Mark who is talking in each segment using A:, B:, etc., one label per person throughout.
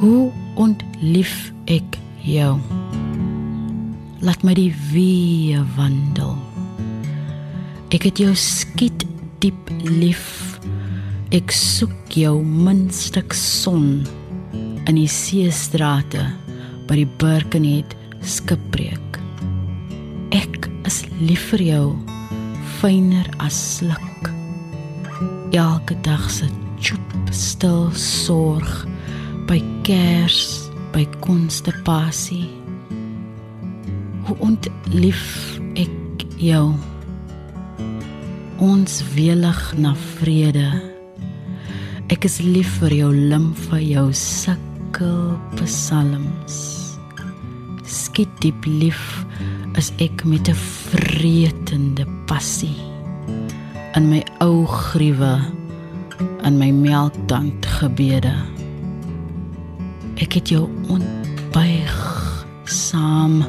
A: Hoe ontlief ek jou? Laat my die wee wandel. Ek het jou skiet diep lief. Ek soek jou minstuk son in die seestrate by die Birkenhead skipbreek. Ek is lief vir jou fyner as sluk. Elke dag se choop stil sorg by kers by konstipasie. Hoe ontlief ek jou. Ons welig na vrede. Ek is lief vir jou limfe, jou sukkel psalms. Skiet diep lief is ek met 'n vretende passie in my ou gruwe in my melktand gebede ek het jou ontbuig saam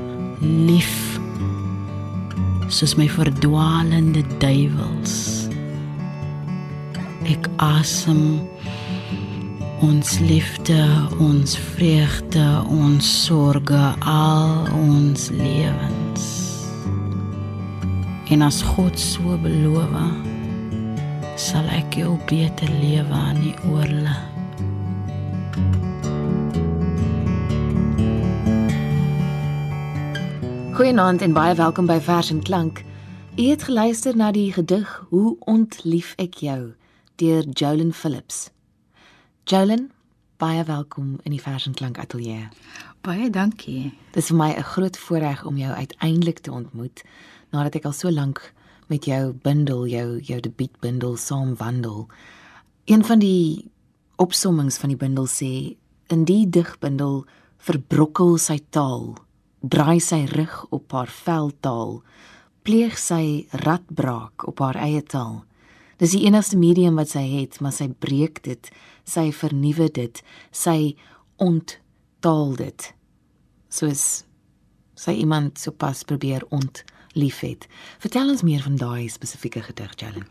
A: lief soos my verdwaalende duiwels. Ek asem ons liefde ons vreugde ons sorge al ons lewens. En as God so beloof sal ek jou beter lewe aan die oorle
B: Goeienaand en baie welkom by Vers en Klank. U het geluister na die gedig Hoe ontlief ek jou deur Jolyn Phillips. Jolyn, baie welkom in die Vers en Klank ateljee.
C: Baie dankie.
B: Dit is vir my 'n groot voorreg om jou uiteindelik te ontmoet nadat ek al so lank met jou bundel, jou jou debuutbundel saam wandel. Een van die opsommings van die bundel sê in die digbundel verbrokkel sy taal draai sy rug op haar veldtaal, pleeg sy radbraak op haar eie taal. Dis die enigste medium wat sy het, maar sy breek dit, sy vernuwe dit, sy onttaal dit. Soos sy iemand sopas probeer ontlief het. Vertel ons meer van daai spesifieke gedig, Jalen.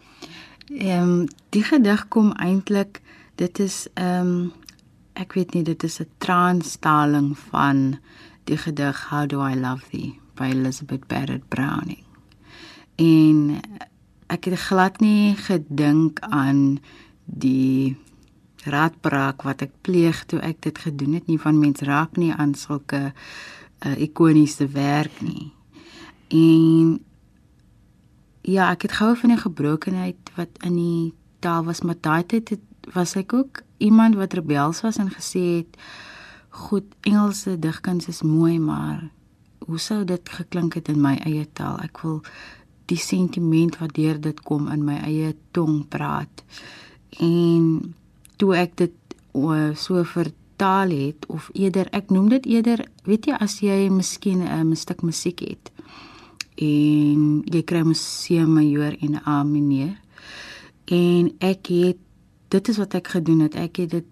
C: Ehm um, die gedig kom eintlik dit is ehm um, ek weet nie dit is 'n transtaling van die gedig How Do I Love Thee by Elizabeth Barrett Browning. En ek het glad nie gedink aan die raadbraak wat ek pleeg toe ek dit gedoen het nie van mens raak nie aan sulke uh, ikoniese werk nie. En ja, ek het gehou van die gebrokenheid wat in die taal was, maar daai tyd was ek ook iemand wat rebels was en gesê het Goed, Engelse digkuns is mooi, maar hoe sou dit geklink het in my eie taal? Ek wil die sentiment wat deur dit kom in my eie tong praat. En toe ek dit so vertaal het of eerder ek noem dit eerder, weet jy as jy miskien 'n stuk musiek het en jy kry 'n C majeur en 'n A mineur en ek het dit is wat ek gedoen het. Ek het dit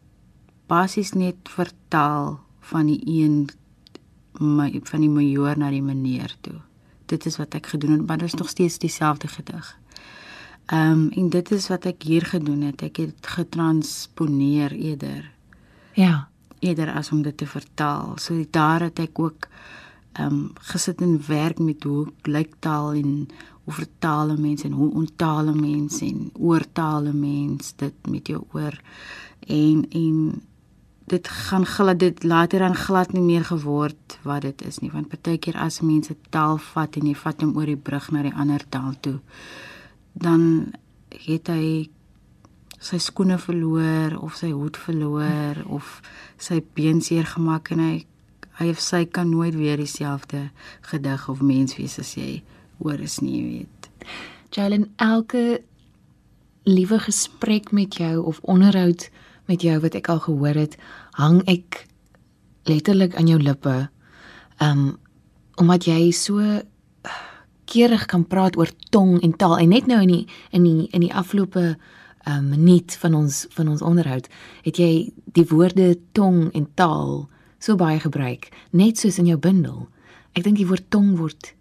C: basies net vertaal van die een my van die major na die meneer toe. Dit is wat ek gedoen het, maar dit is nog steeds dieselfde gedig. Ehm um, en dit is wat ek hier gedoen het. Ek het getransponeer eerder.
B: Ja,
C: eerder as om dit te vertaal. So daar het ek ook ehm um, gesit en werk met hoe lyk taal en hoe vertaal mense en hoe onttaal mense en oortaal mense dit met jou oor en en dit gaan glad dit later dan glad nie meer geword wat dit is nie want partykeer as mense taal vat en jy vat hom oor die brug na die ander taal toe dan het hy sy skoene verloor of sy hoed verloor of sy been seer gemaak en hy hy of sy kan nooit weer dieselfde gedig of mens wees as jy hoor is nie jy weet.
B: Jalen elke liewe gesprek met jou of onderhoud met jou wat ek al gehoor het, hang ek letterlik aan jou lippe. Um omdat jy so keurig kan praat oor tong en taal en net nou in die in die in die afgelope um minuut van ons van ons onderhoud het jy die woorde tong en taal so baie gebruik, net soos in jou bundel. Ek dink die woord tong word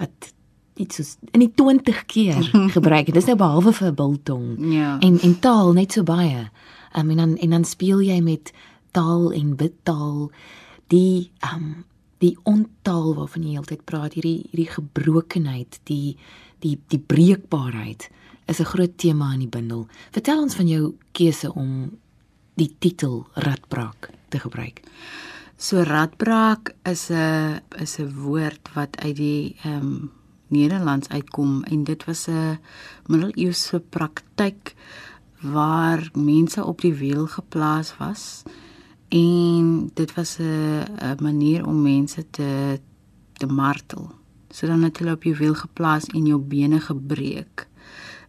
B: wat iets soos in die 20 keer gebruik. Dit is nou behalwe vir biltong.
C: Ja.
B: En en taal net so baie. Um, en dan en dan speel jy met taal en bidtaal, die um die ontaal waarvan jy heeltyd praat, hierdie hierdie gebrokenheid, die die die breekbaarheid is 'n groot tema in die bundel. Vertel ons van jou keuse om die titel Radbraak te gebruik.
C: So radbraak is 'n is 'n woord wat uit die ehm um, Nederlands uitkom en dit was 'n middeleeuse praktyk waar mense op die wiel geplaas was en dit was 'n 'n manier om mense te te martel. So dan het hulle op jou wiel geplaas en jou bene gebreek.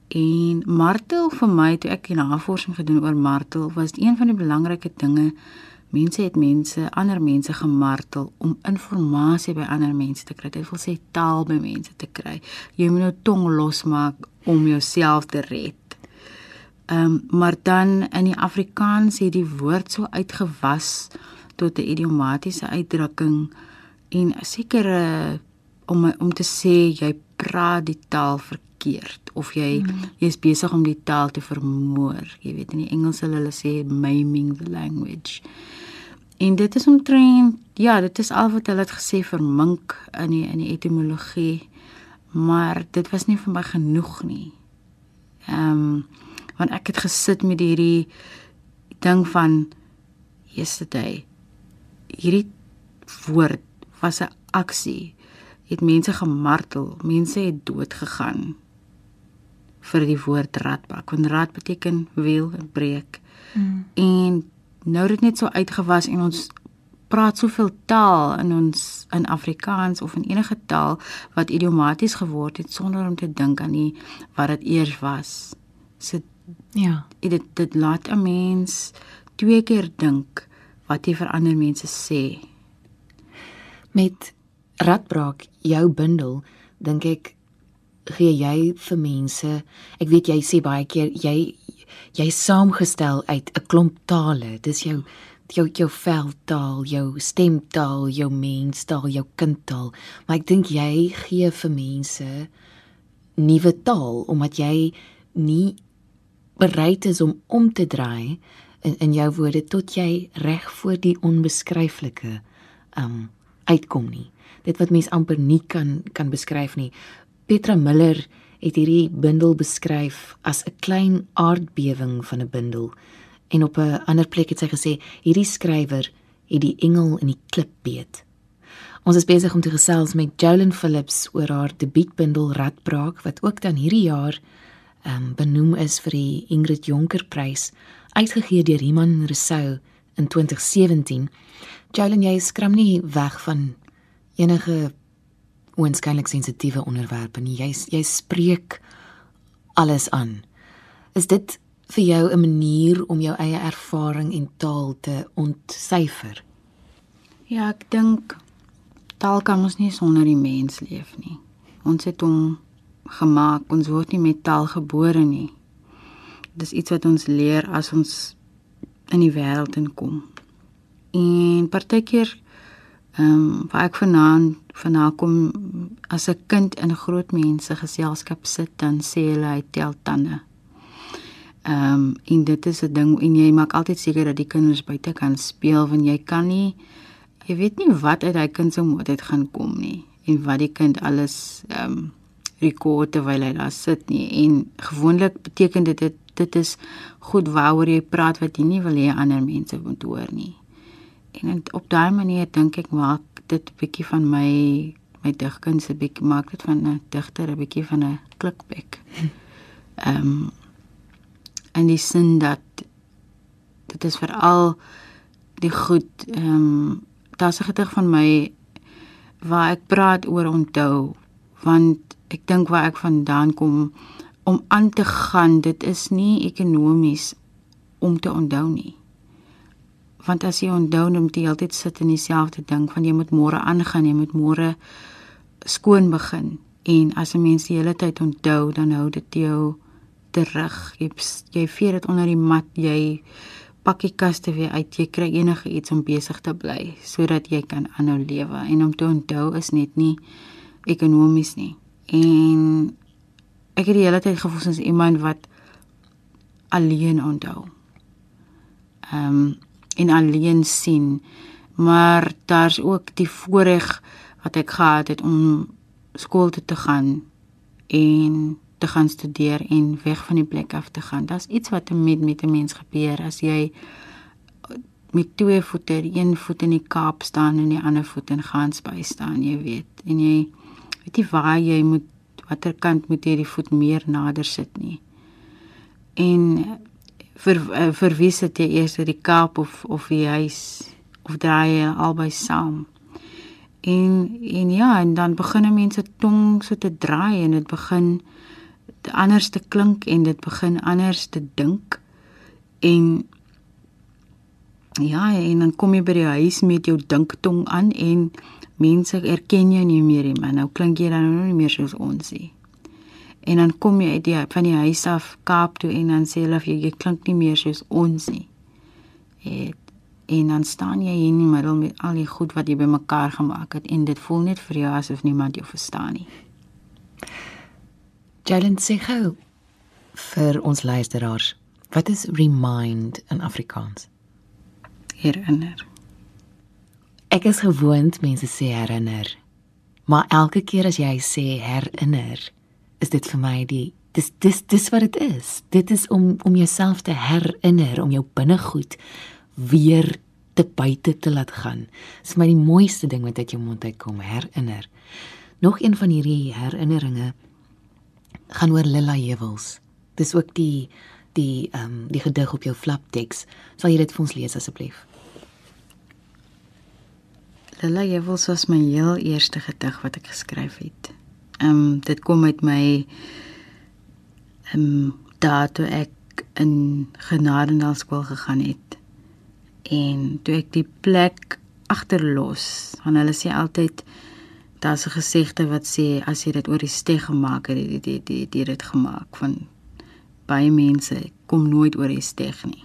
C: En martel vir my toe ek navorsing gedoen oor martel was een van die belangrike dinge Mense het mense, ander mense gemartel om inligting by ander mense te kry. Dit wil sê taal by mense te kry. Jy moet nou tong losmaak om jouself te red. Ehm um, maar dan in die Afrikaans het die woord so uitgewas tot 'n idiomatiese uitdrukking en sekere om om te sê jy praat die taal verkeerd of jy mm. jy's besig om die taal te vermoor. Jy weet in die Engels hulle sê maiming the language. En dit is omtrent ja, dit is al wat hulle het gesê vir mink in die in die etimologie. Maar dit was nie vir my genoeg nie. Ehm um, want ek het gesit met hierdie ding van yesterday. Hierdie woord was 'n aksie. Het mense gemartel, mense het dood gegaan vir die woord radbak. Want rad beteken wiel breek. Mm. En nou dit net so uitgewas en ons praat soveel taal in ons in Afrikaans of in enige taal wat idiomaties geword het sonder om te dink aan die wat dit eers was. So ja, dit dit laat 'n mens twee keer dink wat jy vir ander mense sê.
B: Met radbraak jou bundel dink ek gee jy vir mense. Ek weet jy sê baie keer jy jy saamgestel uit 'n klomp tale. Dis jou jou jou veldtaal, jou stemtaal, jou menstaal, jou kindtaal. Maar ek dink jy gee vir mense nuwe taal omdat jy nie bereid is om om te draai in in jou woorde tot jy reg voor die onbeskryflike um uitkom nie. Dit wat mens amper nie kan kan beskryf nie. Petra Miller het hierdie bundel beskryf as 'n klein aardbewing van 'n bundel. En op 'n ander plek het sy gesê hierdie skrywer het die engel in die klip beet. Ons is besig om te gesels met Jolyn Phillips oor haar debuutbundel Radbraak wat ook dan hierdie jaar um, benoem is vir die Ingrid Jonker Prys, uitgegee deur Iman Rousseau in 2017. Jolyn, jy skram nie weg van enige oënskynlik sensitiewe onderwerpe nie. Jy jy spreek alles aan. Is dit vir jou 'n manier om jou eie ervaring en taal te ontsyfer?
C: Ja, ek dink taal kan ons nie sonder die mens leef nie. Ons het hom gemaak. Ons word nie met taal gebore nie. Dis iets wat ons leer as ons in die wêreld inkom. En partykeer ehm um, waar ek vanaand vanaand kom as 'n kind in 'n groot mense geselskap sit dan sê hulle hy tel tande. Ehm um, en dit is 'n ding en jy maak altyd seker dat die kinders buite kan speel want jy kan nie jy weet nie wat uit hy kind se mond uit gaan kom nie en wat die kind alles ehm um, rekord terwyl hy daar sit nie en gewoonlik beteken dit dit dit is goed waaroor jy praat wat jy nie wil hê ander mense moet hoor nie. En op daai manier dink ek maak dit 'n bietjie van my my digkuns 'n bietjie maak dit van 'n digter 'n bietjie van 'n klikbek. Ehm um, en die sin dat dit is veral die goed ehm um, daar's 'n gedig van my waar ek praat oor onthou want ek dink waar ek vandaan kom om aan te gaan dit is nie ekonomies om te onthou nie want as jy onthou om die hele tyd sit en dieselfde ding van jy moet môre aangaan, jy moet môre skoon begin en as 'n mens die hele tyd onthou dan hou dit jou terug. Jy jy vee dit onder die mat, jy pak die kaste weer uit, jy kry enige iets om besig te bly sodat jy kan aanhou lewe en om te onthou is net nie ekonomies nie. En ek het die hele tyd gevoel soos iemand wat alleen onthou. Ehm um, en alleen sien. Maar daar's ook die voorreg wat ek gehad het om skool toe te gaan en te gaan studeer en weg van die plek af te gaan. Daar's iets wat met met 'n mens gebeur as jy met twee voete, die een voet in die Kaap staan en die ander voet in Gansbaai staan, jy weet. En jy weet nie waar jy moet watter kant moet jy die voet meer nader sit nie. En vir vir wie sit jy eers die Kaap of of die huis of draai jy albei saam? En en ja, en dan begin mense tong so te draai en dit begin anders te klink en dit begin anders te dink. En ja, en dan kom jy by die huis met jou dinktong aan en mense erken jou nie meer nie, maar nou klink jy dan nou nie meer soos ons nie. En dan kom jy uit die van die huis af Kaap toe en dan sê hulle jy, jy klink nie meer soos ons nie. Het en dan staan jy hier in die middel met al die goed wat jy bymekaar gemaak het en dit voel net vir jou asof niemand jou verstaan nie.
B: Jalen sê gou vir ons luisteraars, wat is remind in Afrikaans?
C: Herinner.
B: Ek is gewoond mense sê herinner. Maar elke keer as jy sê herinner, is dit vir my die dis dis dis wat dit is. Dit is om om jouself te herinner, om jou binnegoed weer te buite te laat gaan. Dit is my die mooiste ding wat uit jou mond uitkom, herinner. Nog een van hierdie herinneringe gaan oor Lilla Hewels. Dis ook die die ehm um, die gedig op jou flapteks. Sal jy dit vir ons lees asseblief?
C: Lilla Hewels was my heel eerste gedig wat ek geskryf het. Ehm um, dit kom uit my ehm um, daar toe ek in Genadendal skool gegaan het en toe ek die plek agterlos want hulle sê altyd daar's 'n gesegde wat sê as jy dit oor die steg gemaak het die die die dit gemaak van baie mense kom nooit oor die steg nie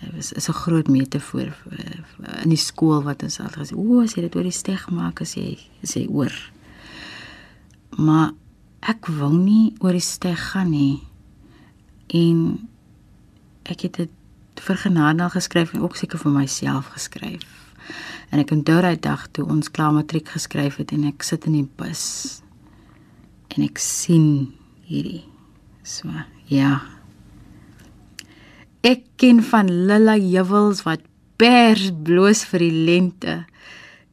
C: dit is is 'n groot metafoor in die skool wat ons altyd gesê o as jy dit oor die steg maak as jy sê oor maar ek wou nie oor die steg gaan nie en ek het dit vir genade geskryf en ook seker vir myself geskryf. En ek onthou daai dag toe ons klaar matriek geskryf het en ek sit in die bus en ek sien hierdie so ja. Ek ken van Lilla Juwels wat pers bloos vir die lente.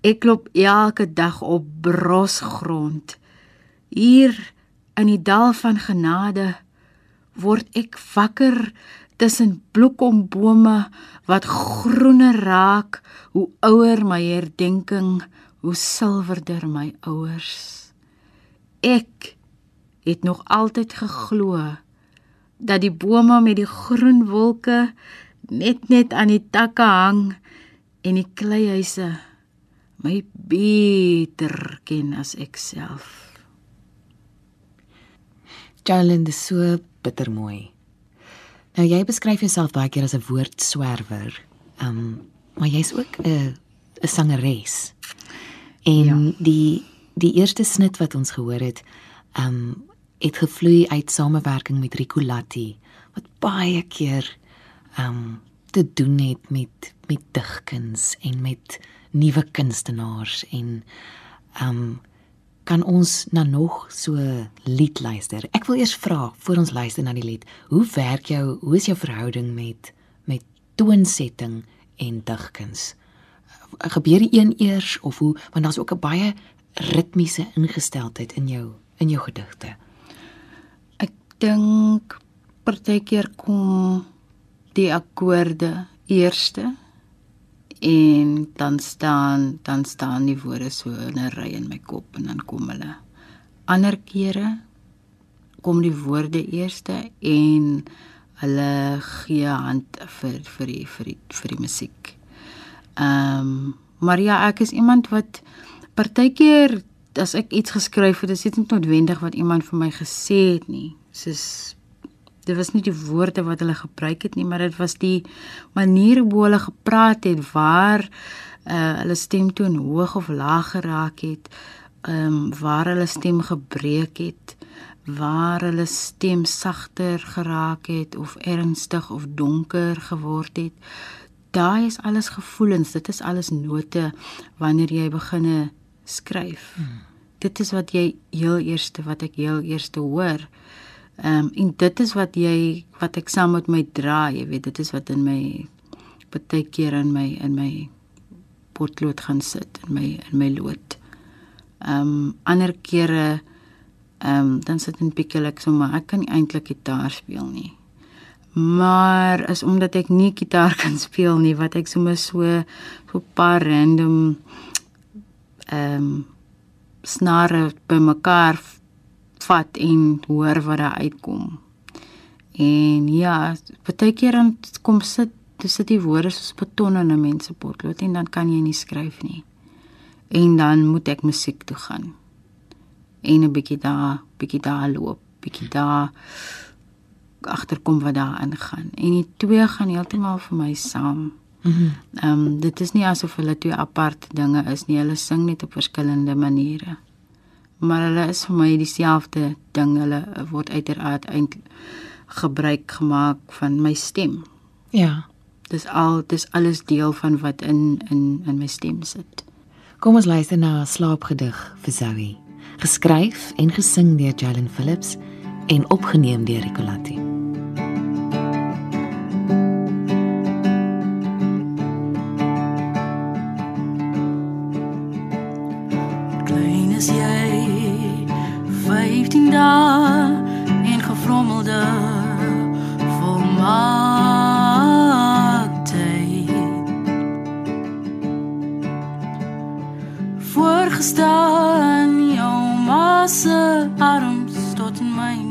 C: Ek loop elke dag op brosgrond. Hier in die dal van genade word ek wakker tussen bloekombome wat groener raak, hoe ouer my herdenking, hoe silwerder my ouers. Ek het nog altyd geglo dat die bome met die groen wolke net net aan die takke hang en die kleihuise my beter ken as ek self.
B: Jalen, dis so bittermooi. Nou jy beskryf jouself baie keer as 'n woordswerwer. Ehm, um, maar jy's ook 'n 'n sangeres. En ja. die die eerste snit wat ons gehoor het, ehm, um, het gevloei uit samewerking met Rico Latti wat baie keer um, te doen het met met digkuns en met nuwe kunstenaars en um, kan ons na nog so lied luister. Ek wil eers vra voor ons luister na die lied, hoe werk jou, hoe is jou verhouding met met toonsetting en digkuns? Gebeur die een eers of hoe want daar's ook 'n baie ritmiese ingesteldheid in jou in jou gedigte.
C: Dink partykeer kom die akkoorde eerste en dan staan dan staan die woorde so in 'n ry in my kop en dan kom hulle. Ander kere kom die woorde eerste en hulle gee hand vir vir die vir die vir die musiek. Ehm um, maar ja, ek is iemand wat partykeer as ek iets geskryf het, is dit nie noodwendig wat iemand vir my gesê het nie. Soos dit was nie die woorde wat hulle gebruik het nie, maar dit was die manier hoe hulle gepraat het waar uh hulle stemtoon hoog of laag geraak het, ehm um, waar hulle stem gebreek het, waar hulle stem sagter geraak het of ernstig of donker geword het. daai is alles gevoelens, dit is alles note wanneer jy begine skryf. Hmm. Dit is wat jy heel eerste wat ek heel eerste hoor. Ehm um, en dit is wat jy wat ek saam met my dra, jy weet, dit is wat in my baie keer in my in my potlood gaan sit in my in my lood. Ehm um, ander kere ehm um, dan sit in pikkelik sommer ek kan nie eintlik gitaar speel nie. Maar is omdat ek nie gitaar kan speel nie wat ek sommer so so paar random ehm um, snare bymekaar vat en hoor wat daar uitkom. En ja, baie keer dan kom sit dis sit die woorde soos beton in 'n mens se potlood en dan kan jy nie skryf nie. En dan moet ek musiek toe gaan. En 'n bietjie daar, bietjie daar loop, bietjie daar agterkom wat daar aangaan. En die twee gaan heeltemal vir my saam. Ehm mm um, dit is nie asof hulle twee apart dinge is nie. Hulle sing net op verskillende maniere. Maar hulle is vir my dieselfde ding. Hulle word uiteraard eintlik gebruik gemaak van my stem.
B: Ja.
C: Dis al dis alles deel van wat in in in my stem sit.
B: Kom ons luister na 'n slaapgedig vir Zoe, geskryf en gesing deur Jalen Phillips en opgeneem deur Ricolatti.
A: Klein is jy 15 dae en gefrommelde Voorgestaan jou ma se arms tot in myne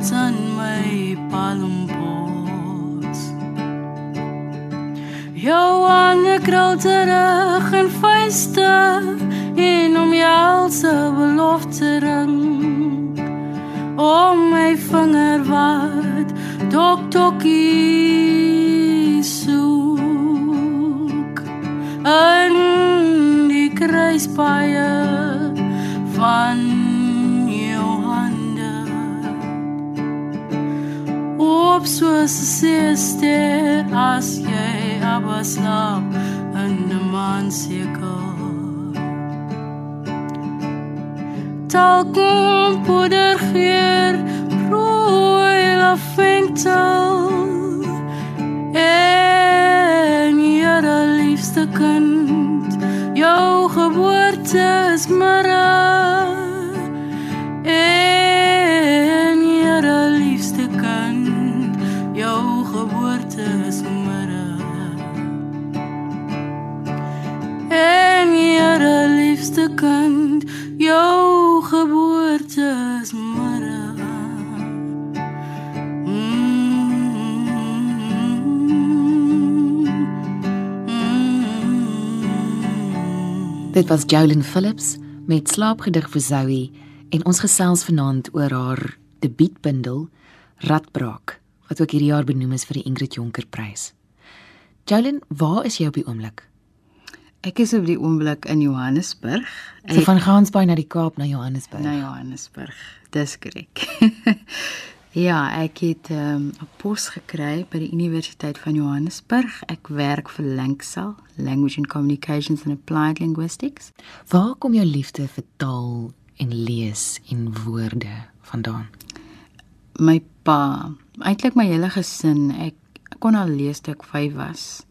A: tot aan my palmpos jou wange krul terug en vuiste en om jou se belofte ring. Om my vinger wat tok tokkie soek. In die kruispaie soos 'n seester as jy aber slaap in 'n maansirkel talkom poedergeur rooi lavendel en jare liefste kind jou geboorte is middag
B: Dit was Jolyn Phillips met slaapgedig vir Zoe en ons gesels vanaand oor haar debuutbundel Radbraak wat ook hierdie jaar benoem is vir die Ingrid Jonker Prys. Jolyn, waar is jy op die oomblik?
C: Ek is op die oomblik in Johannesburg.
B: So van Gansbaai na die Kaap na Johannesburg.
C: na Johannesburg. Dis korrek. ja, ek het ehm, 'n um, pos gekry by die Universiteit van Johannesburg. Ek werk vir Lanksal, Language and Communications and Applied Linguistics.
B: Waar kom jou liefde vir taal en lees en woorde vandaan?
C: My pa, eintlik my hele gesin, ek kon al lees toe ek 5 was.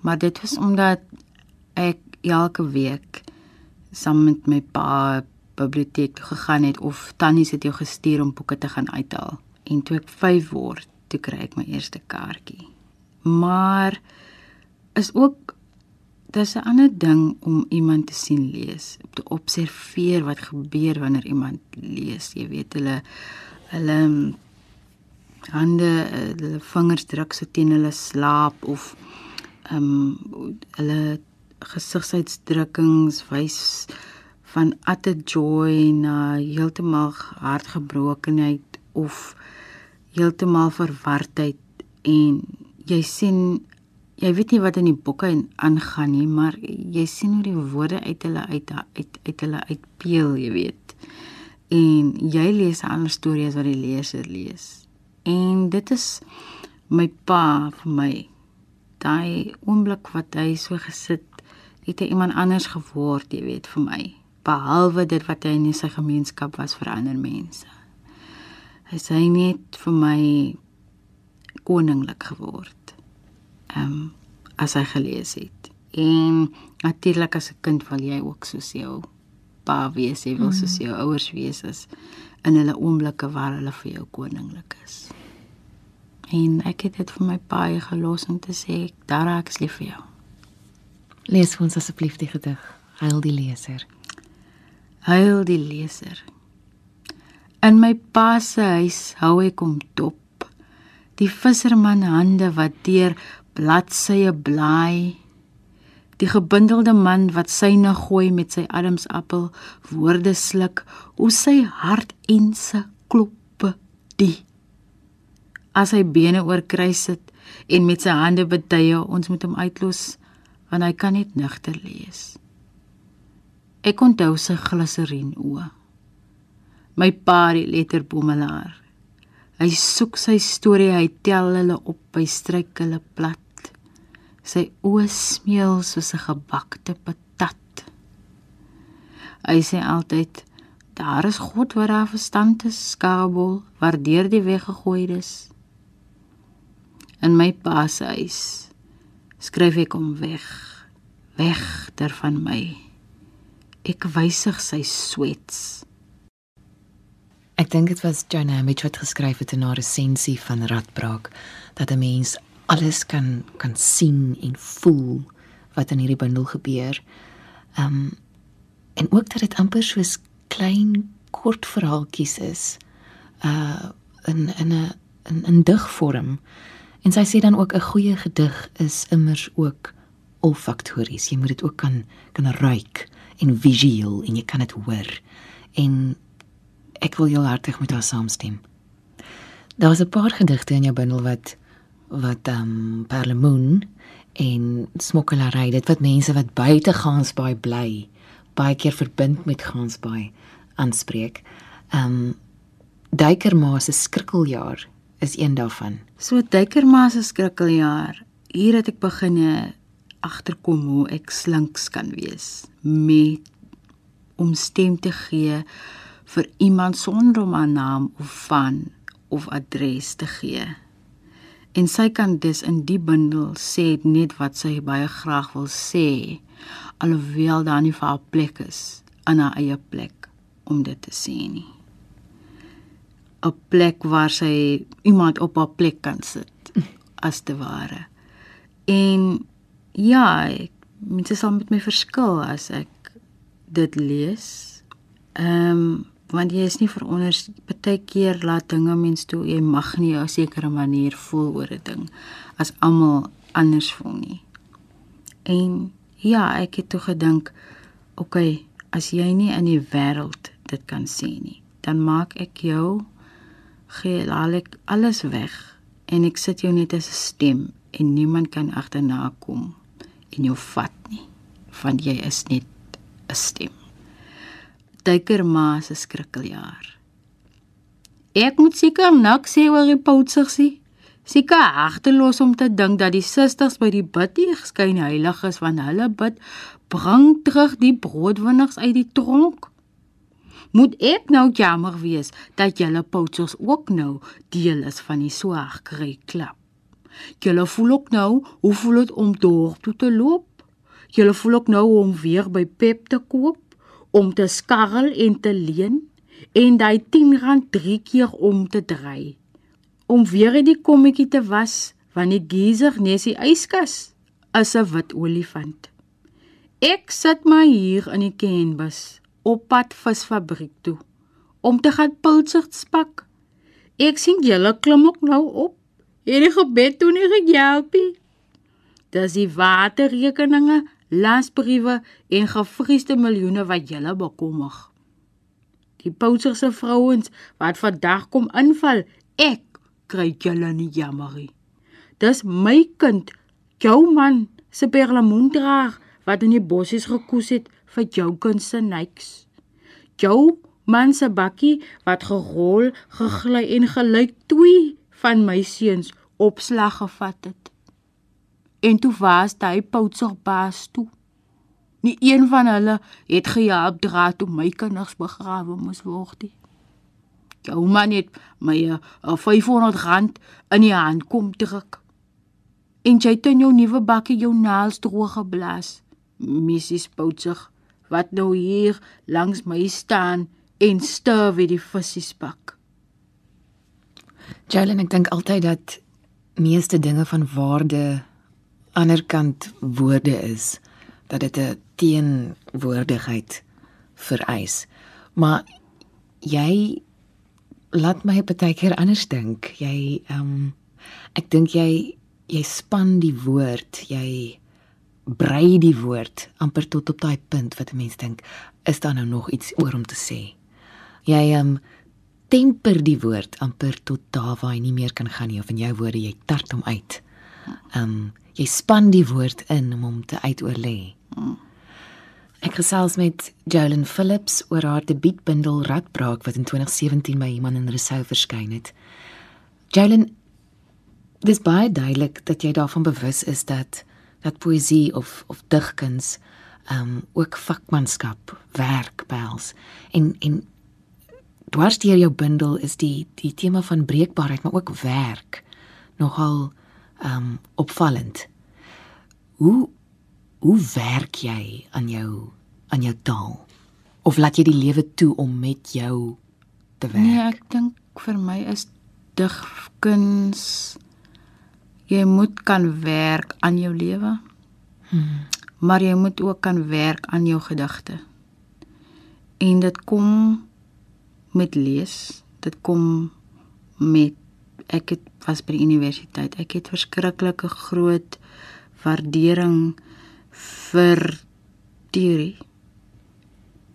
C: Maar dit was omdat ek elke week saam met my pa biblioteek toe gegaan het of tannies het jou gestuur om boeke te gaan uithaal. En toe ek 5 word, toe kry ek my eerste kaartjie. Maar is ook dis 'n ander ding om iemand te sien lees, om te observeer wat gebeur wanneer iemand lees. Jy weet hulle hulle hande hulle vingers druk so teen hulle slaap of ehm um, hulle gesigsuitdrukkings wys van utter joy na heeltemal hartgebrokenheid of heeltemal verwardheid en jy sien jy weet nie wat in die boeke aangaan nie maar jy sien hoe die woorde uit hulle uit uit uit hulle uitpeel jy weet. En jy lees 'n ander storie as wat die leser lees. En dit is my pa vir my. Daai oomblik wat hy so gesit het hy iemand anders geword, jy weet, vir my. Behalwe dit wat hy in sy gemeenskap was vir ander mense. Hy sê net vir my koninglik geword. Ehm um, as hy gelees het. En natuurlik as 'n kind wil jy ook soos jou pa wees, jy wil mm. soos jou ouers wees as in hulle oomblikke waar hulle vir jou koninglik is. En ek het dit vir my pa gelos om te sê, "Daar ek is lief vir jou."
B: Lees vir ons asseblief die gedig. Huil die leser.
C: Huil die leser. In my pa se huis hou ek om dop. Die visserman hande wat deur bladsye blaai. Die gebindelde man wat syne gooi met sy ademsappel, woorde sluk, hoe sy hart en se kloppe die. As hy bene oor kruis sit en met sy hande betuie ons moet hom uitlos want hy kan net nigter lees. Ek onthou sy gliserien oë. My pa die letterboemelaar. Hy soek sy storie, hy tel hulle op, hy stryk hulle plat. Sy oë smeel soos 'n gebakte patat. Hy sê altyd daar is God wat daar verstand is, skabel, waardeur die weg gegooi is. In my pa se huis skryf ek hom weg weg ter van my ek wysig sy swets.
B: Ek dink dit was Joanna Mitch wat geskryf het in haar resensie van Radbraak dat 'n mens alles kan kan sien en voel wat in hierdie bundel gebeur. Um en ook dat dit amper soos klein kort verhaaltjies is uh in in 'n in 'n digvorm. En sy sê dan ook 'n goeie gedig is immers ook olfaktories. Jy moet dit ook kan kan ruik en visueel en jy kan dit hoor. En ek wil jou hartig met haar saamstem. Daar was 'n paar gedigte in jou bundel wat wat ehm um, Perlemoen en smokkelary, dit wat mense wat buite Gansbaai bly, baie keer verbind met Gansbaai aanspreek. Ehm um, Duikerma se skrikkeljaar is een daarvan.
C: So Duikerma se skrikkeljaar. Hier het ek begine agterkom hoe ek slinks kan wees met om stem te gee vir iemand sonder om 'n naam of van of adres te gee. En sy kan dus in die bundel sê net wat sy baie graag wil sê alhoewel daar nie vir haar plek is in haar eie plek om dit te sê nie. 'n plek waar sy iemand op haar plek kan sit as te ware. En ja, mense sal met my verskil as ek dit lees. Ehm um, want jy is nie veronder baie keer laat dinge mens toe jy mag nie op 'n sekere manier voel oor 'n ding as almal anders voel nie. En ja, ek het toe gedink, oké, okay, as jy nie in die wêreld dit kan sien nie, dan maak ek jou gee laat ek alles weg en ek sit jou net as 'n stem en niemand kan agterna kom en jou vat nie want jy is net 'n stem. Duikerma se skrikkeljaar. Ek moet seker niks sê oor die poutsigsie. Seker agterlos om te dink dat die susters by die bidie geskyn heilig is want hulle bid bring terug die broodwinners uit die tronk moet ek nou jammer wees dat julle poutsers ook nou deel is van die swaarkry klap. Julle voel ook nou hoe voel dit om dorp toe te loop? Julle voel ook nou om weer by Pep te koop, om te skarrel en te leen en daai 10 rand drie keer om te draai. Om weer in die kommetjie te was van die geyser nes die yskas as 'n wit olifant. Ek sit maar hier in die canvas op pad visfabriek toe om te gaan pulsigs pak. Ek sien julle klim ook nou op. Hierdie gebed toe nie gehelp nie. Dis die waterrekeninge lasbriewe en gefriesde miljoene wat julle bekommer. Die Poutser se vrouens wat vandag kom inval, ek kry julle nie jammerie. Dis my kind, jou man se perlemoendraag wat in die bossies gekoes het vir jou kind se niks. Jou man se bakkie wat gerol, gegly en gelyk twee van my seuns opslag gevat het. En toe was hy Poutser baas toe. Nie een van hulle het gehelp dra toe my kinders begrawe moes word nie. Jou man het my uh, 500 rand in die hand kom druk. En jy het in jou nuwe bakkie jou naels droog geblaas. Mrs Poutser wat nou hier langs my staan en stuur wie die visse pak.
B: Jalen, ek dink altyd dat meeste dinge van waarde ander kant woorde is dat dit 'n teenwoordigheid vereis. Maar jy laat my baie keer anders dink. Jy ehm um, ek dink jy jy span die woord, jy brei die woord amper tot op daai punt wat 'n mens dink, is daar nou nog iets oor om te sê? Jy ehm um, temper die woord amper tot daar waar hy nie meer kan gaan nie of in jou woorde jy tart hom uit. Ehm um, jy span die woord in om hom te uitoorlê. Ek gesels met Jolyn Phillips oor haar debuutbundel Radbraak wat in 2017 by iemand in Rousseau verskyn het. Jolyn, dis baie duidelik dat jy daarvan bewus is dat dat poësie of of digkuns ehm um, ook vakmanskap, werk behels. En en dwars deur jou bundel is die die tema van breekbaarheid, maar ook werk nogal ehm um, opvallend. Hoe hoe werk jy aan jou aan jou taal? Of laat jy die lewe toe om met jou te werk?
C: Nee, ek dink vir my is digkuns jy moet kan werk aan jou lewe. Hmm. Maar jy moet ook kan werk aan jou gedigte. En dit kom met lees, dit kom met ek het was by die universiteit. Ek het verskriklike groot waardering vir teorie.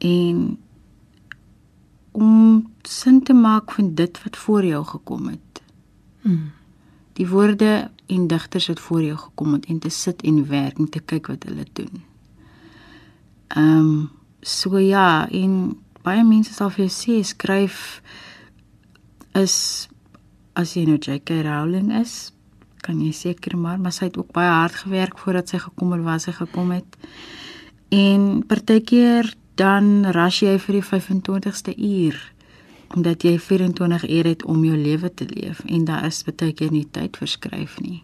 C: En om sin te maak van dit wat voor jou gekom het. Hmm. Die woorde en digters wat voor jou gekom het en te sit en werk en te kyk wat hulle doen. Ehm um, so ja, en baie mense sal vir jou sê skryf is as jy nou J.K. Rowling is, kan jy seker maar, maar sy het ook baie hard gewerk voordat sy gekom het waar sy gekom het. En partykeer dan ras jy vir die 25ste uur omdat jy 24 ure het om jou lewe te leef en daar is baie keer nie tyd verskryf nie.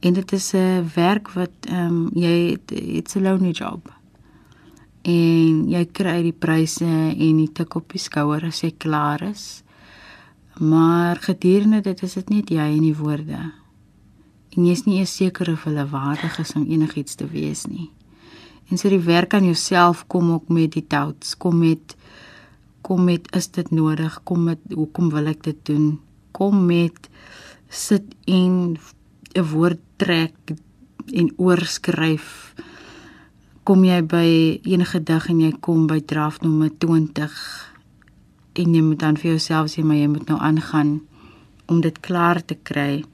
C: En dit is 'n werk wat ehm um, jy it's a lonely job. En jy kry die pryse en die tik op die skouer as jy klaar is. Maar gedurende dit is dit net jy en die woorde. En jy is nie eens seker of hulle waardig is om enigiets te wees nie. En so die werk aan jouself kom ook met die doubts, kom met kom met is dit nodig kom met hoekom wil ek dit doen kom met sit en 'n woord trek en oorskryf kom jy by enige dag en jy kom by draft nommer 20 en jy moet dan vir jouself sê maar jy moet nou aangaan om dit klaar te kry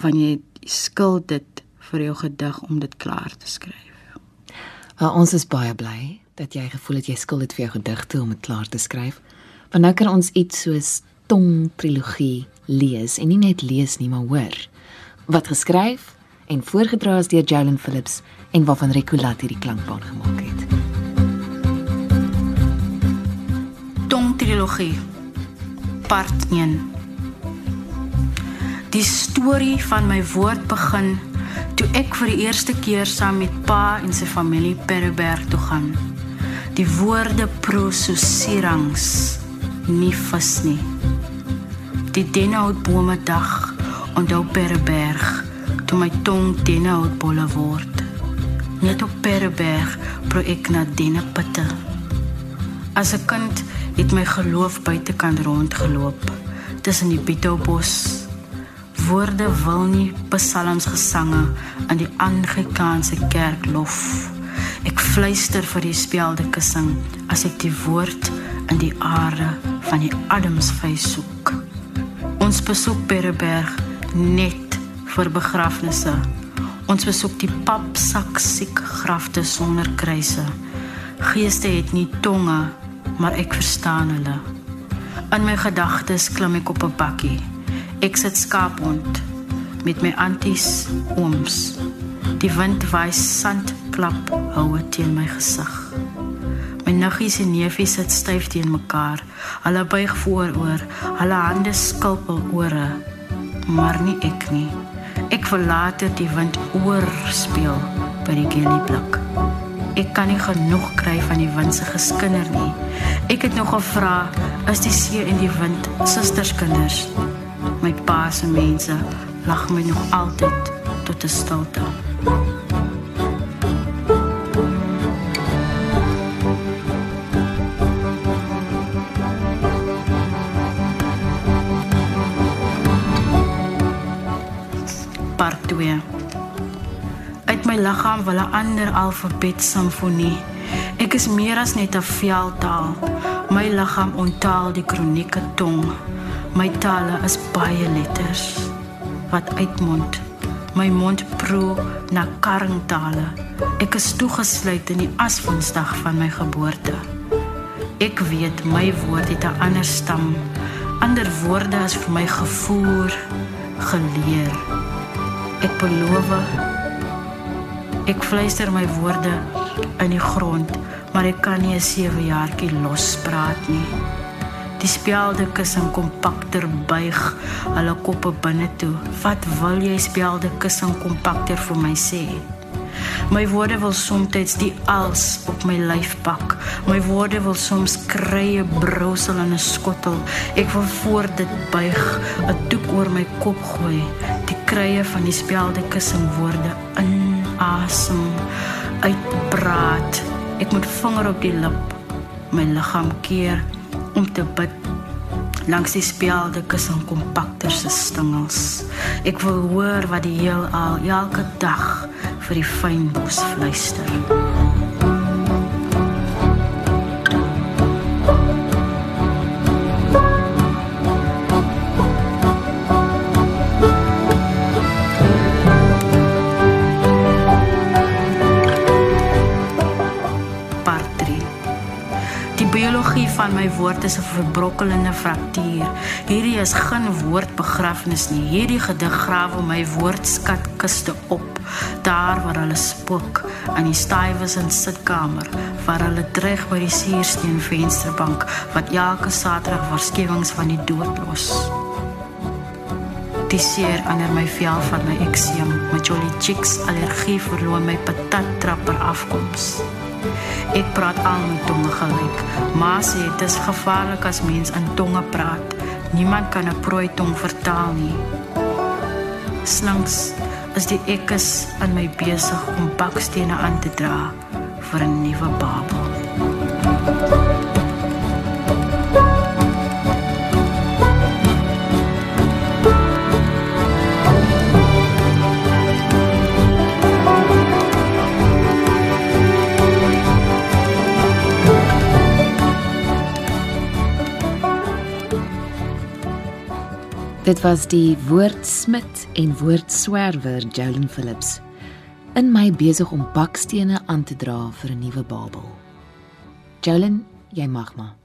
C: van jy skuld dit vir jou gedig om dit klaar te skryf.
B: Well, ons is baie bly dat jy gevoel het jy skuld dit vir jou gedigte om dit klaar te skryf. Want nou kan ons iets soos Tong trilogie lees en nie net lees nie, maar hoor. Wat geskryf en voorgedra is deur Jalen Phillips en waarvan Ricolat hierdie klankbaan gemaak het.
D: Tong trilogie part 1 Die storie van my woord begin toe ek vir die eerste keer saam met pa en sy familie Perreberg toe gaan. Die woorde prososerangs nie vas nie. Die denhoutbome dag onthou perberg toe my tong denhoutbolle word net op perberg pro ek na dennepitte as 'n kind het my geloof buitekant rondgeloop tussen die bitobos
C: Woorde wil nie psalms gesange in die Anglikaanse kerk lof. Ek fluister vir die spelde kussing as ek die woord in die aarde van die Adamsfees soek. Ons besoek Perreberg net vir begrafnisse. Ons besoek die papsak siek grafte sonder kruise. Geeste het nie tonge, maar ek verstaan hulle. In my gedagtes klim ek op 'n bakkie. Ek sit skaaphond met my anties ooms. Die wind waai sandklap houe teen my gesig. My nuggies en neefies sit styf teen mekaar. Hulle buig vooroor, hulle hande skulpel ore, maar nie ek nie. Ek verlaat die wind oor speel by die gelieblik. Ek kan nie genoeg kry van die wind se geskinder nie. Ek het nog gevra, is die see en die wind susterskinders? My pa se mense lag my nog altyd tot 'n stilte. Liggaam wil 'n ander alfabet simfonie. Ek is meer as net 'n veldtaal. My liggaam onttaal die kronieke tong. My tale is baie letters wat uitmond. My mond proe na karringtale. Ek is toegesluit in die aswoensdag van my geboorte. Ek weet my woord het 'n ander stam. Ander woorde is vir my gevoer, geleer. Ek beloof ek fluister my woorde in die grond, maar ek kan nie 'n sewe jaartjie lospraat nie. Die spelde kussing kompakter buig hulle koppe binne toe. Wat wil jy spelde kussing kompakter vir my sê? My woorde wil soms die als op my lyf pak. My woorde wil soms krye brousel in 'n skottel. Ek wil voor dit buig, 'n doek oor my kop gooi, die krye van die spelde kussing woorde asem uitpraat. Ek moet vinger op die lip, my liggaam keer om te bid langs die spelde kussing kompakter se stingels. Ek wil hoor wat die heel al elke dag vir die fynbos fluister. My woord is 'n verbrokkelende fraktuur. Hierdie is geen woordbegrafnis nie. Hierdie gedig grawe my woordskatkiste op, daar waar hulle spook aan die stywes in sitkamer, waar hulle dreig by die suursteen vensterbank wat elke Saterdag waarskynings van die dood los. Die seer onder my vel van my ekseem, my jolly chicks allergie verloon my patattrapper afkoms. Ek praat al met tonge gelyk. Ma sê dit is gevaarlik as mens in tonge praat. Niemand kan 'n prooi tong vertaal nie. Slangs is die ekkes in my besig om bakstene aan te dra vir 'n nuwe babel.
B: Dit was die woordsmid en woordswerwer Jolyn Phillips in my besig om bakstene aan te dra vir 'n nuwe Babel. Jolyn, jy mag maar.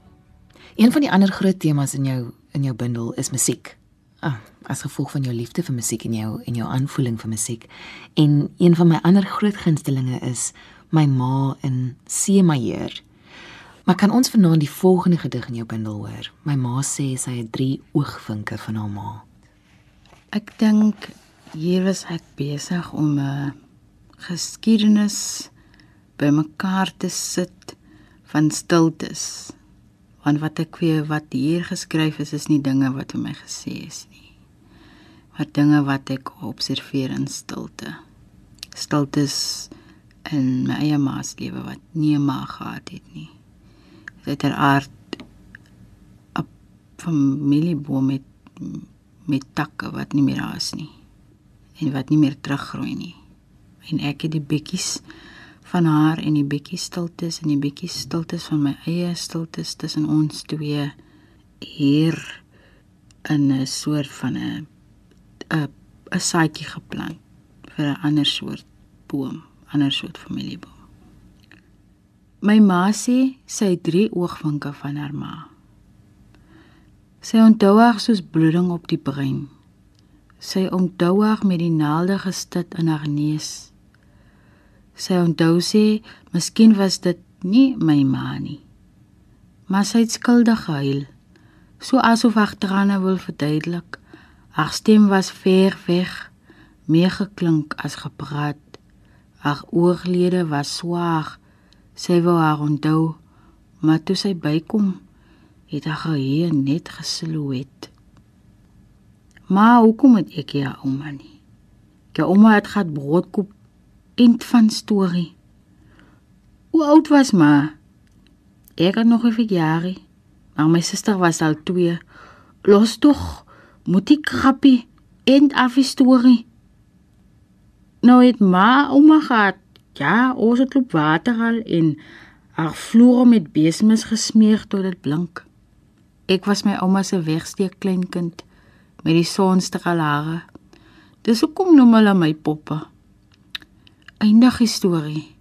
B: Een van die ander groot temas in jou in jou bundel is musiek. Ah, as gevolg van jou liefde vir musiek en jou en jou aanvoeling vir musiek. En een van my ander groot gunstelinge is my ma in C majeur. Maar kan ons vanaand die volgende gedig in jou bundel hoor? My ma sê sy het 3 oogvinke van haar ma.
E: Ek dink hier was ek besig om 'n geskiedenis bymekaar te sit van stiltes. Want wat ek weet wat hier geskryf is is nie dinge wat vir my gesê is nie. Maar dinge wat ek observeer in stilte. Stiltes in my eie ma se lewe wat nie 'n ma gehad het nie uiteraard 'n familieboom met
C: met takke wat nie meer daar is nie en wat nie meer teruggroei nie. En ek het die bekkies van haar en die bekkies stiltes en die bekkies stiltes van my eie stiltes tussen ons twee hier in 'n soort van 'n 'n 'n saadjie geplant vir 'n ander soort boom, ander soort familieboom. My ma sê sy het drie oogwinke van haar ma. Sy onthou haar soos bloeding op die brein. Sy onthou haar met die naalde gestit in haar neus. Sy onthou sê, miskien was dit nie my ma nie. Maar sy het skuldig gehuil, so asof haar trane wil verduidelik. Haar stem was ver weg, meer geklink as gepraat. Haar ooglede was swaar Sy wou haar onthou, maar toe sy bykom, het haar geheue net gesilhouet. Maar hoekom het ek ja ouma nie? Jou ouma het gehad broodkoop end van storie. Hoe oud was ma? Ek het nog 'n verjaarie, maar my suster was al 2. Los tog, moet ek grappie end af storie. Nou het ma ouma gehad Ja, ons het loop water al en haar vloere met besemes gesmeer tot dit blink. Ek was my ouma se wegsteek kleinkind met die sonstraalhare. Dis hoekom noem hulle my poppe. Eindig storie.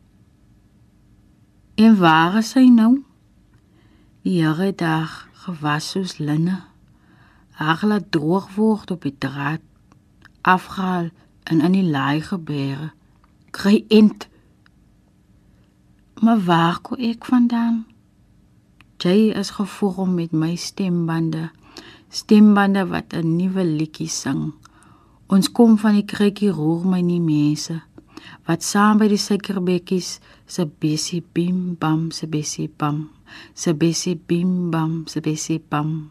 C: En waar is hy nou? Die Here dag gewas soos linne. Haar laat droog word op die draad afgehaal en in die laai gebeere. Kry ent Maar waar kom ek vandaan? Jy is gevorm met my stembande. Stembande wat 'n nuwe liedjie sing. Ons kom van die krikkie roer my nie mense wat saam by die suikerbekkies se bessie bim bam se bessie bam se bessie bim bam se bessie bam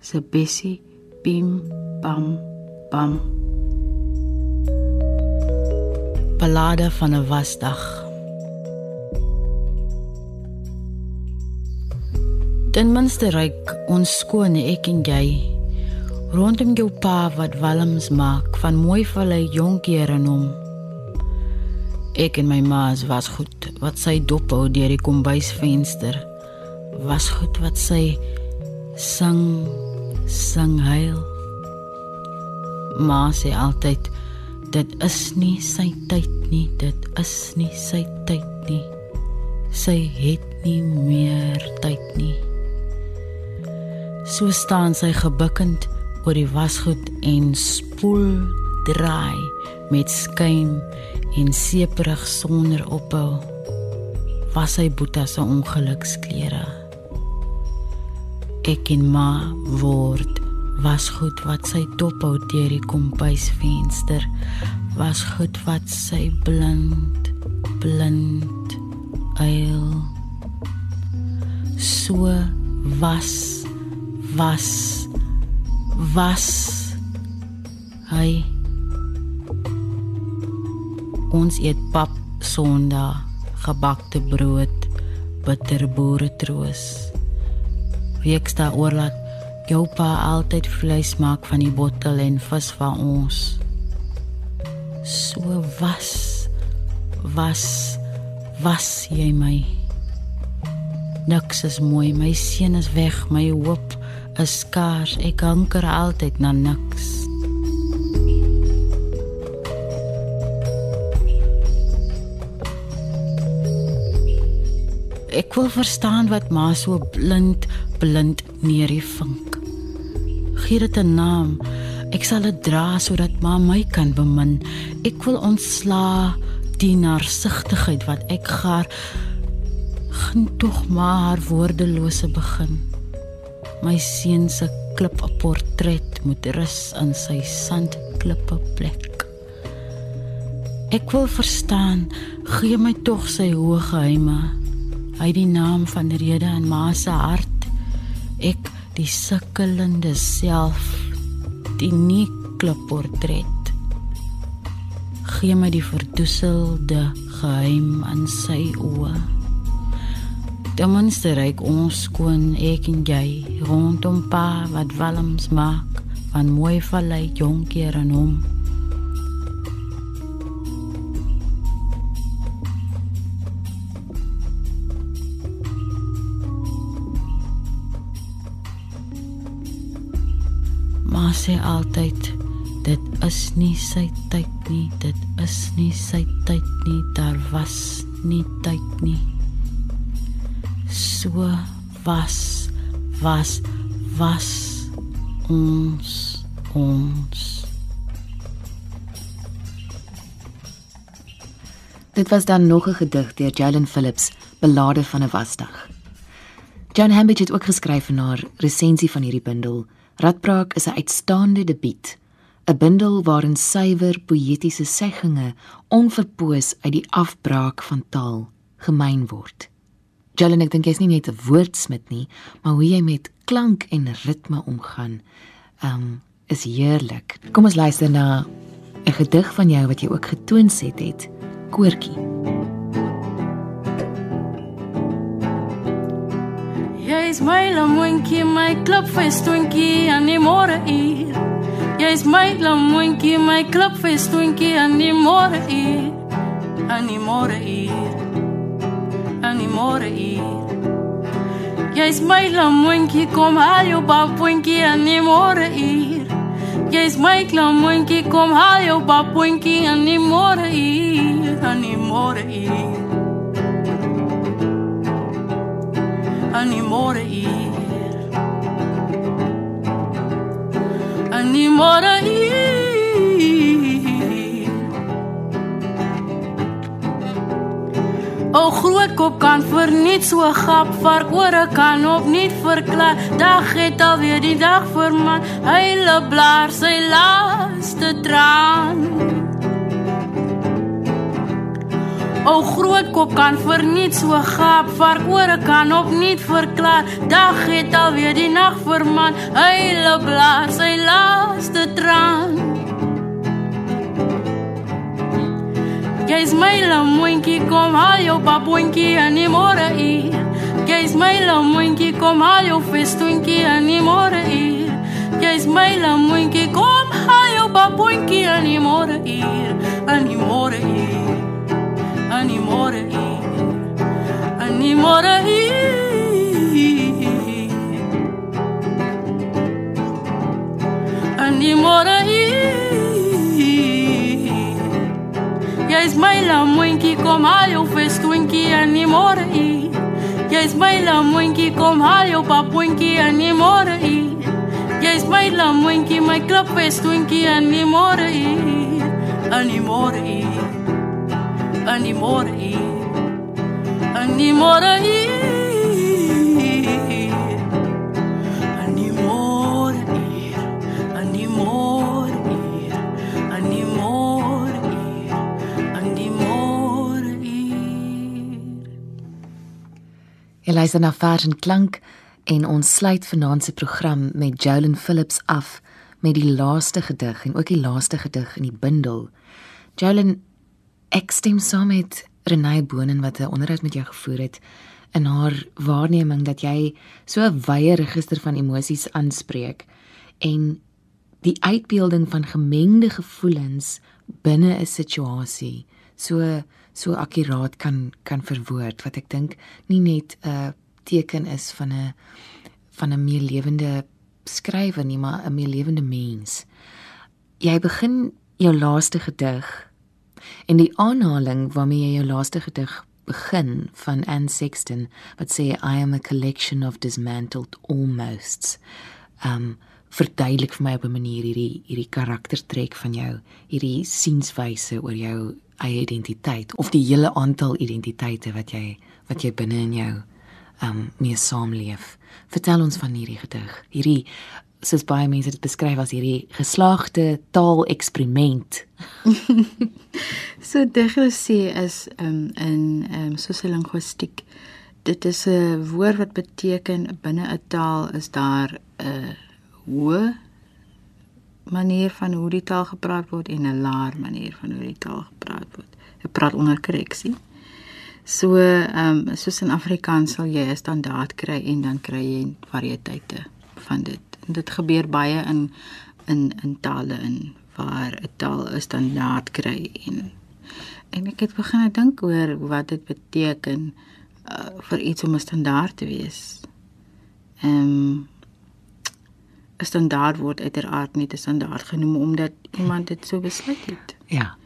C: se bessie bim bam bam
A: Ballade van 'n wasdag Ten minste ryk ons skoon ek en jy rondom jou pa wat walms maak van mooi vallei jonkere in hom. Ek en my ma was goed wat sy dop hou deur die kombuisvenster. Was goed wat sy sang sang heil. Ma sê altyd dit is nie sy tyd nie, dit is nie sy tyd nie. Sy het nie meer tyd nie. So staan sy gebukkend oor die wasgoed en spoel draai met skuim en seeperig sonder ophou. Was sy Boeta se ongeluksklere. Ek en ma word wasgoed wat sy dophou deur die kombuisvenster. Wasgoed wat sy blind blind eil. So was was was hy? Ons eet pap sonda gebakte brood bitterboere troos week sta oorlaat jou pa altyd vleis maak van die bottel en vis van ons. So was was was jy my. Niks is mooi my seun is weg my hoop is skaars. Ek hanker altyd na niks. Ek wil verstaan wat ma so blind blind neer die vink. Gee dit 'n naam. Ek sal dit dra sodat ma my kan bemin. Ek wil ontsla die narsigtigheid wat ek gaar. Gaan tog maar woordelose begin my seun se klip 'n portret moet rus in sy sandklippe plek. Ek wil verstaan, gee my tog sy hoë geheime. Hy die naam van rede in ma se hart. Ek die sukkelende self, die nie klipportret. Gee my die verdoeselde geheim in sy oë. Ten minste ryk ons skoon ek en jy rondom pa wat walms maak
F: van mooi vallei jonkeer en hom. Maar sê altyd dit is nie sy tyd nie, dit is nie sy tyd nie, daar was nie tyd nie. So was was was ons ons
B: Dit was dan nog 'n gedig deur Jalen Phillips, Belade van 'n wasdag. Jan Hambidge het ook geskryf in haar resensie van hierdie bundel. Radbraak is 'n uitstaande debuut, 'n bundel waarin suiwer poëtiese segginge onverpoos uit die afbraak van taal gemeen word. Jalen, ek dink jy's nie net 'n woordsmid nie, maar hoe jy met klank en ritme omgaan, um is heerlik. Kom ons luister na 'n gedig van jou wat jy ook getoonset het, Koortjie.
C: Jy's my lamoontjie, my klipfestoentjie aan die môre uur. Jy's my lamoontjie, my klipfestoentjie aan die môre uur. Aan die môre uur. Aan die môre uur. Jy's my lamoontjie, kom haal jou baboentjie aan die môre uur. Jy's my lamoontjie, kom haal jou baboentjie aan die môre uur. Aan die môre uur. aan die môre uur. O groot kop kan vir niks so gap vark ore kan op nie verklaar. Dag het alweer die dag vir my hele blaar sy laaste traan. O groot kop kan vir niks so gaap, vark ore kan op nie verklaar. Dag het alweer die nag verman, hele blaar sy laaste traan. Jy's my lamoontjie, kom haal jou baboentjie aan die môre uur. Jy's my lamoontjie, kom haal jou festoentjie aan die môre uur. Jy's my kom haal jou festoentjie aan die môre uur. Jy's my lamoontjie, kom haal jou papoentjie aan die môre uur. Jy's my lamoontjie, my klipfestoentjie aan die môre uur. Aan die môre
B: luister na Vers en Klank en ons sluit vanaand se program met Jolyn Phillips af met die laaste gedig en ook die laaste gedig in die bundel. Jolyn, ek stem saam met Renée Bonen wat 'n onderhoud met jou gevoer het in haar waarneming dat jy so 'n wye register van emosies aanspreek en die uitbeelding van gemengde gevoelens binne 'n situasie so so akkuraat kan kan verwoord wat ek dink nie net 'n teken is van 'n van 'n meer lewende skrywer nie maar 'n meer lewende mens. Jy begin jou laaste gedig en die aanhaling waarmee jy jou laaste gedig begin van Anne Sexton wat sê I am a collection of dismantled almosts. Um verduidelik vir my op 'n manier hierdie hierdie karaktertrek van jou, hierdie sienswyse oor jou eie identiteit of die hele aantal identiteite wat jy wat jy binne in jou um mee saamleef. Vertel ons van hierdie gedig. Hierdie soos baie mense dit beskryf as hierdie geslaagde taal-eksperiment.
G: So diglosie is um, in um, sosiolinguïstiek. Dit is 'n woord wat beteken binne 'n taal is daar 'n hoë manier van hoe die taal gepraat word en 'n laer manier van hoe die taal gepraat word. Ek praat onder korreksie. So, ehm um, soos in Afrikaans sal jy 'n standaard kry en dan kry jy variëteite van dit. En dit gebeur baie in
C: in in tale in waar 'n taal 'n standaard kry en en ek het begin dink oor wat dit beteken uh, vir iets om 'n standaard te wees. Ehm um, 'n standaard word uiteraard nie 'n standaard genoem omdat iemand dit so besluit het.
B: Ja.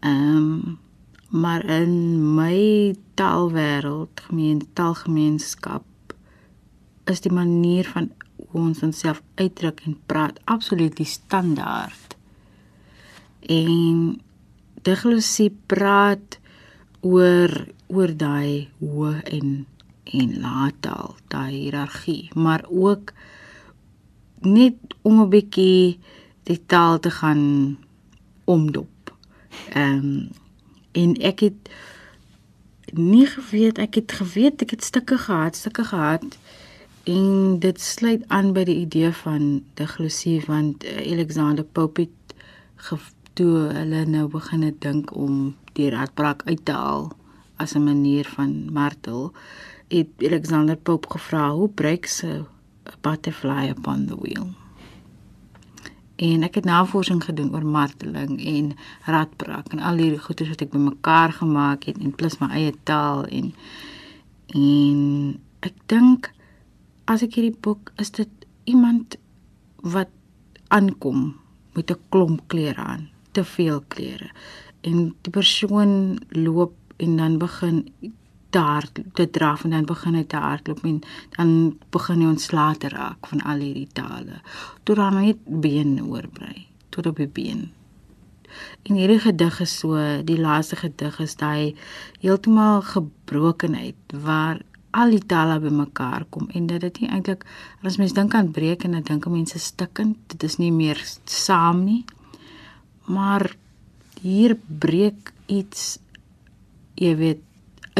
C: Ehm um, maar in my taalwêreld, gemeen taalgemeenskap is die manier van hoe ons onsself uitdruk en praat absoluut die standaard. En diglosie praat oor oor daai hoë en en lae taal, daai hiërargie, maar ook net om 'n bietjie die taal te gaan omdop. Ehm um, en ek het nie geweet ek het geweet ek het stukke gehad, stukke gehad en dit sluit aan by die idee van diglosie want uh, Alexander Pope het toe hulle nou begin het dink om die radbrak uit te haal as 'n manier van martel het Alexander Pope gevra hoe breek se butterfly upon the wheel. En ek het navorsing gedoen oor marteling en radbrak en al hierdie goedes wat ek bymekaar gemaak het en plus my eie taal en en ek dink as ek hierdie boek is dit iemand wat aankom met 'n klomp klere aan, te veel klere. En die persoon loop en dan begin daar te draf en dan begin hy te hardloop en dan begin hy ontslae te raak van al hierdie tale. Toe dan net been oorbrei tot op die been. En hierdie gedig is so, die laaste gedig is daai heeltemal gebrokenheid waar al die tale bymekaar kom en dit dit nie eintlik as mens dink aan breek en dan dink mense stikkend, dit is nie meer saam nie. Maar hier breek iets jy weet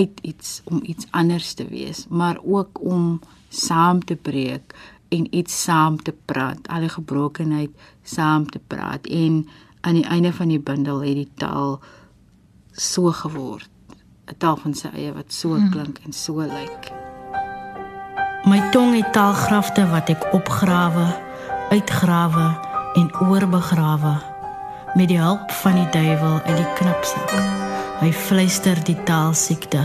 C: uit iets om iets anders te wees, maar ook om saam te breek en iets saam te praat, al die gebrokenheid saam te praat en aan die einde van die bundel het die taal so geword, 'n taal van sy eie wat so hmm. klink en so lyk.
D: My tong het taalgrafte wat ek opgrawe, uitgrawe en oorbegrawe met die hulp van die duiwel uit die knipsak. Hy fluister die taalsiekte.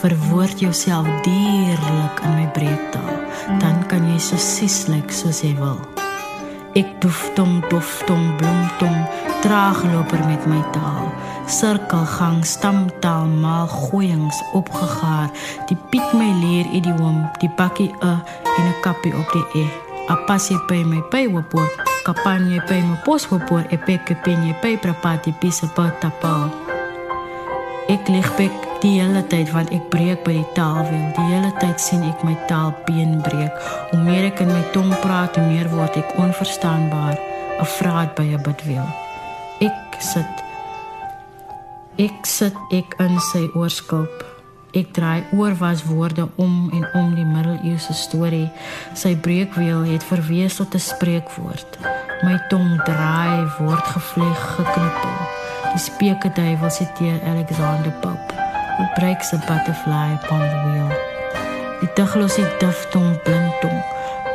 D: Verwoord jouself dierlik in my breektaal, dan kan jy so sieslik soos jy wil. Ek doftong doftong blomtong, traagloper met my taal. Sirkelgang stamtaal maal gooiings opgegaar. Die piek my leer idioom, die bakkie 'n en 'n kappie op die e. Apasie by my by wopor, kapanye by my pos wopor, epeke penye by prapati pisa pa tapao. Ek lig bek die hele tyd want ek breek by die taalwiel. Die hele tyd sien ek my taalbeen breek. Hoe meer ek in my tong praat, hoe meer word ek onverstaanbaar, 'n vraat by 'n bidwiel. Ek sit ek sit ek in sy oorskulp. Ek draai oor was woorde om en om die middeleeuse storie. Sy breekwiel het verwees tot 'n spreekwoord. My tong draai word gevlieg geknippel. Die speke duiwel siteer Alexander Pope. Who breaks a butterfly upon the wheel. Die diglosie diftong blindtong.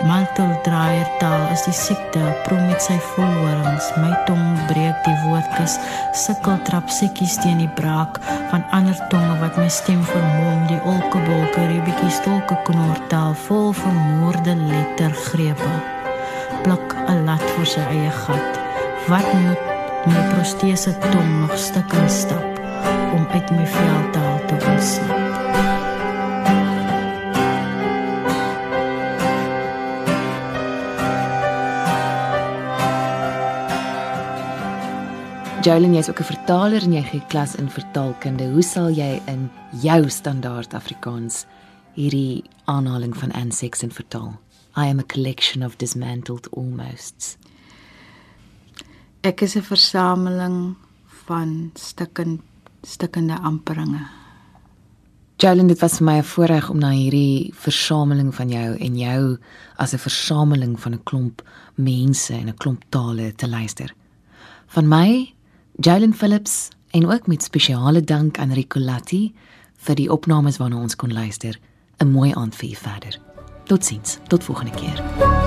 D: Mantel draaier taal is die siekte, prom met sy volhorings. My tong breek die woordkus, sukkel trap siekies teen die braak van ander tonge wat my stem vermom. Die olkebolke rebetjie stolke knortaal vol vermoorde lettergrepe. Pluk 'n lat vir sy eie gat. Wat moet my protese tong nog stukkend stap om uit my veldtaal te ontsnap.
B: Jolien, jy's ook 'n vertaler en jy gee klas in vertaalkunde. Hoe sal jy in jou standaard Afrikaans hierdie aanhaling van Ansex in vertaal? I am a collection of dismantled almosts.
C: Ek is 'n versameling van stukkend stukkende amperinge.
B: Jalen, dit was vir my 'n voorreg om na hierdie versameling van jou en jou as 'n versameling van 'n klomp mense en 'n klomp tale te luister. Van my, Jalen Phillips, en ook met spesiale dank aan Rico Latti vir die opnames waarna ons kon luister. 'n Mooi aand vir u verder. Totsiens, tot volgende keer.